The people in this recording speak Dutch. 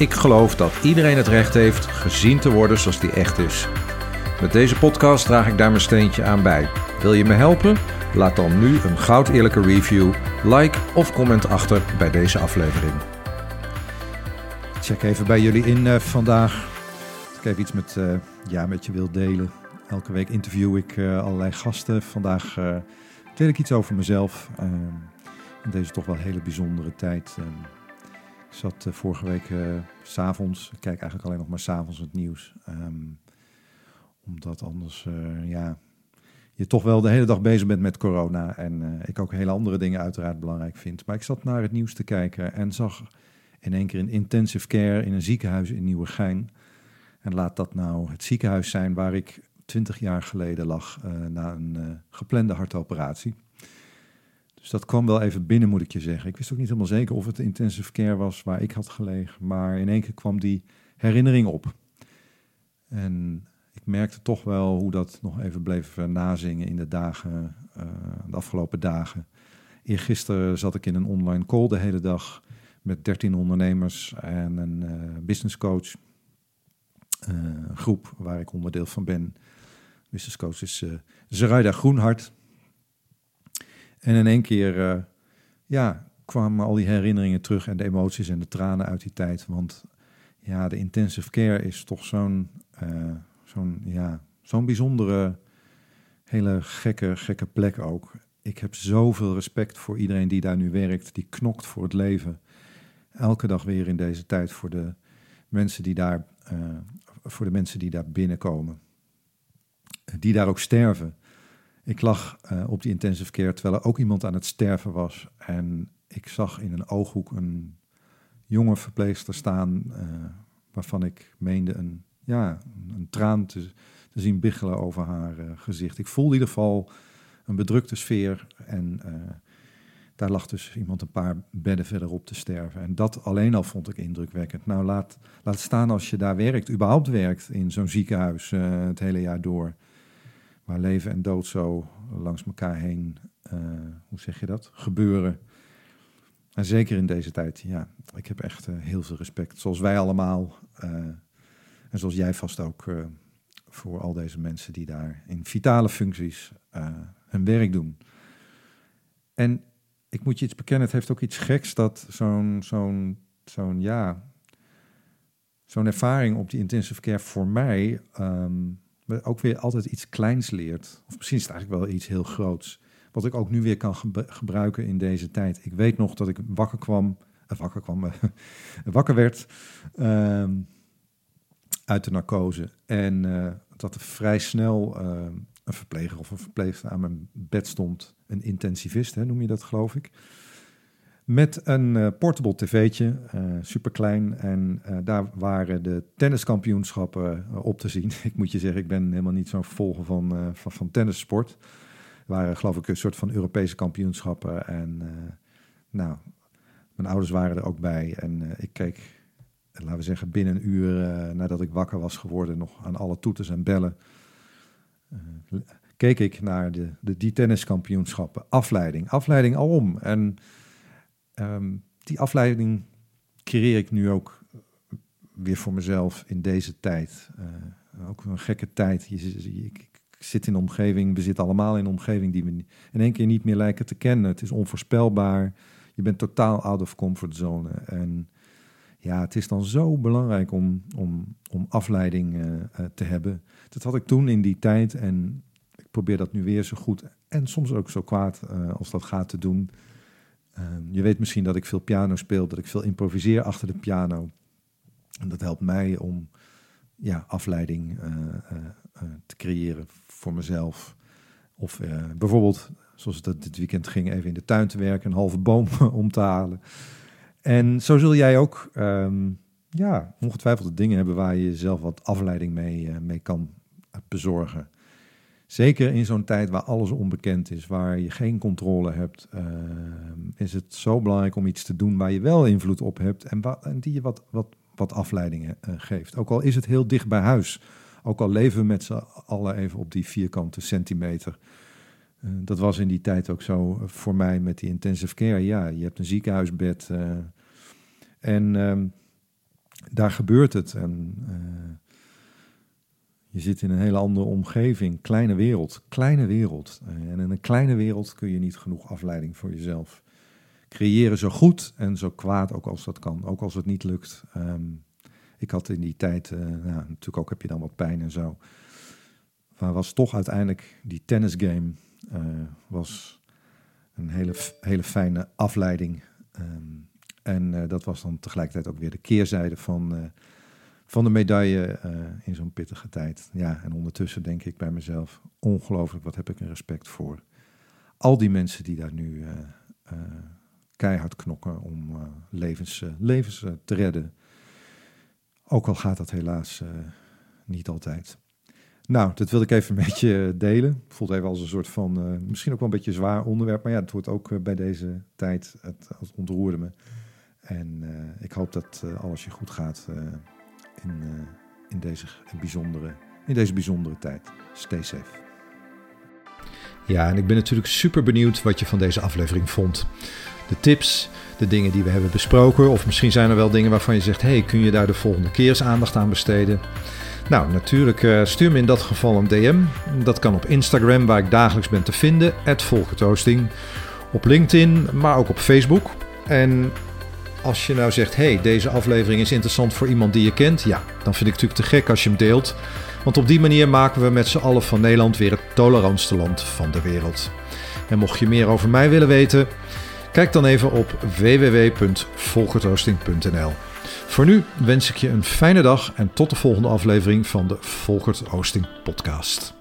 ik geloof dat iedereen het recht heeft gezien te worden zoals die echt is. Met deze podcast draag ik daar mijn steentje aan bij. Wil je me helpen? Laat dan nu een goud eerlijke review, like of comment achter bij deze aflevering. Check even bij jullie in uh, vandaag. Ik heb iets met, uh, ja, met je wil delen. Elke week interview ik uh, allerlei gasten. Vandaag deel ik iets over mezelf. in deze toch wel hele bijzondere tijd. Ik zat uh, vorige week uh, s'avonds, ik kijk eigenlijk alleen nog maar s'avonds het nieuws. Um, omdat anders, uh, ja, je toch wel de hele dag bezig bent met corona. En ik ook hele andere dingen uiteraard belangrijk vind. Maar ik zat naar het nieuws te kijken en zag in één keer een intensive care in een ziekenhuis in Nieuwegein. En laat dat nou het ziekenhuis zijn waar ik twintig jaar geleden lag na een geplande hartoperatie. Dus dat kwam wel even binnen, moet ik je zeggen. Ik wist ook niet helemaal zeker of het intensive care was waar ik had gelegen. Maar in één keer kwam die herinnering op. En ik merkte toch wel hoe dat nog even bleef eh, nazingen in de dagen, uh, de afgelopen dagen. Eergisteren zat ik in een online call de hele dag met 13 ondernemers en een uh, business coach. groep waar ik onderdeel van ben. Business coach is uh, Groenhart. En in één keer uh, ja, kwamen al die herinneringen terug en de emoties en de tranen uit die tijd. Want ja, de intensive care is toch zo'n uh, zo'n ja, zo'n bijzondere, hele gekke, gekke plek ook. Ik heb zoveel respect voor iedereen die daar nu werkt, die knokt voor het leven. Elke dag weer in deze tijd voor de mensen die daar, uh, voor de mensen die daar binnenkomen. Die daar ook sterven. Ik lag uh, op die intensive care terwijl er ook iemand aan het sterven was. En ik zag in een ooghoek een jonge verpleegster staan, uh, waarvan ik meende een, ja, een traan te, zien biggelen over haar uh, gezicht. Ik voelde in ieder geval een bedrukte sfeer en daar lag dus iemand een paar bedden verderop te sterven. En dat alleen al vond ik indrukwekkend. Nou, laat, laat staan als je daar werkt, überhaupt werkt in zo'n ziekenhuis het hele jaar door waar leven en dood zo langs elkaar heen, uh, hoe zeg je dat, gebeuren. En zeker in deze tijd, ja, ik heb echt uh, heel veel respect. Zoals wij allemaal, uh, en zoals jij vast ook, voor al deze mensen die daar in vitale functies hun werk doen. En ik moet je iets bekennen, het heeft ook iets geks dat zo'n, zo'n, zo'n, ja, zo'n ervaring op die intensive care voor mij um, ook weer altijd iets kleins leert. Of misschien is het eigenlijk wel iets heel groots. Wat ik ook nu weer kan gebruiken in deze tijd. Ik weet nog dat ik wakker kwam, uh, wakker kwam, uh, wakker werd uh, uit de narcose. En uh, dat er vrij snel ehm, een verpleger of een verpleegster aan mijn bed stond. Een intensivist, hè, noem je dat geloof ik. Met een uh, portable tv'tje, uh, super klein. En uh, daar waren de tenniskampioenschappen op te zien. ik moet je zeggen, ik ben helemaal niet zo'n volger van, van, van tennissport. Er waren geloof ik een soort van Europese kampioenschappen. En nou, mijn ouders waren er ook bij. En ik keek, laten we zeggen, binnen een uur nadat ik wakker was geworden, nog aan alle toeters en bellen. keek ik naar de, de, die tenniskampioenschappen. Afleiding, afleiding alom. En um, die afleiding creëer ik nu ook weer voor mezelf in deze tijd. Uh, ook een gekke tijd. Ik, ik, zit in een omgeving, we zitten allemaal in een omgeving die we in één keer niet meer lijken te kennen. Het is onvoorspelbaar. Je bent totaal out of comfort zone. En ja, het is dan zo belangrijk om, om, om afleiding uh, te hebben. Dat had ik toen in die tijd en ik probeer dat nu weer zo goed en soms ook zo kwaad als dat gaat te doen. Um, je weet misschien dat ik veel piano speel, dat ik veel improviseer achter de piano. En dat helpt mij om ja, afleiding uh, uh, uh, te creëren voor mezelf. Of bijvoorbeeld, zoals het dit weekend ging, even in de tuin te werken, een halve boom om te halen. En zo zul jij ook um, ja, ongetwijfeld dingen hebben waar je zelf wat afleiding mee, mee kan bezorgen. Zeker in zo'n tijd waar alles onbekend is, waar je geen controle hebt, is het zo belangrijk om iets te doen waar je wel invloed op hebt en, die je wat, wat, wat afleidingen geeft. Ook al is het heel dicht bij huis. Ook al leven we met z'n allen even op die vierkante centimeter. Uh, dat was in die tijd ook zo eh, voor mij met die intensive care. Ja, je hebt een ziekenhuisbed en uh, daar gebeurt het. En je zit in een hele andere omgeving, kleine wereld, kleine wereld. en in een kleine wereld kun je niet genoeg afleiding voor jezelf creëren, zo goed en zo kwaad ook als dat kan, ook als het niet lukt. Um, ik had in die tijd, uh, nou, natuurlijk ook heb je dan wat pijn en zo. Maar was toch uiteindelijk die tennisgame uh, was een hele, hele fijne afleiding. Um, en dat was dan tegelijkertijd ook weer de keerzijde van, van de medaille in zo'n pittige tijd. Ja, en ondertussen denk ik bij mezelf, ongelooflijk, wat heb ik een respect voor. Al die mensen die daar nu keihard knokken om levens, levens te redden. Ook al gaat dat helaas niet altijd. Nou, dat wilde ik even beetje eh, delen. Voelt even als een soort van, misschien ook wel een beetje zwaar onderwerp. Maar ja, het wordt ook bij deze tijd, het, het ontroerde me. En ik hoop dat alles je goed gaat in, in, deze bijzondere, in deze bijzondere tijd. Stay safe. Ja, en ik ben natuurlijk super benieuwd wat je van deze aflevering vond. De tips, de dingen die we hebben besproken. Of misschien zijn er wel dingen waarvan je zegt: hey, kun je daar de volgende keer eens aandacht aan besteden? Nou, natuurlijk uh, stuur me in dat geval een DM. Dat kan op Instagram, waar ik dagelijks ben te vinden, Volkertoasting. Op LinkedIn, maar ook op Facebook. En als je nou zegt: hey, deze aflevering is interessant voor iemand die je kent, ja, dan vind ik het natuurlijk te gek als je hem deelt. Want op die manier maken we met z'n allen van Nederland weer het tolerantste land van de wereld. En mocht je meer over mij willen weten, Kijk dan even op www.volkertoasting.nl. Voor nu wens ik je een fijne dag en tot de volgende aflevering van de Volkert Oosting podcast.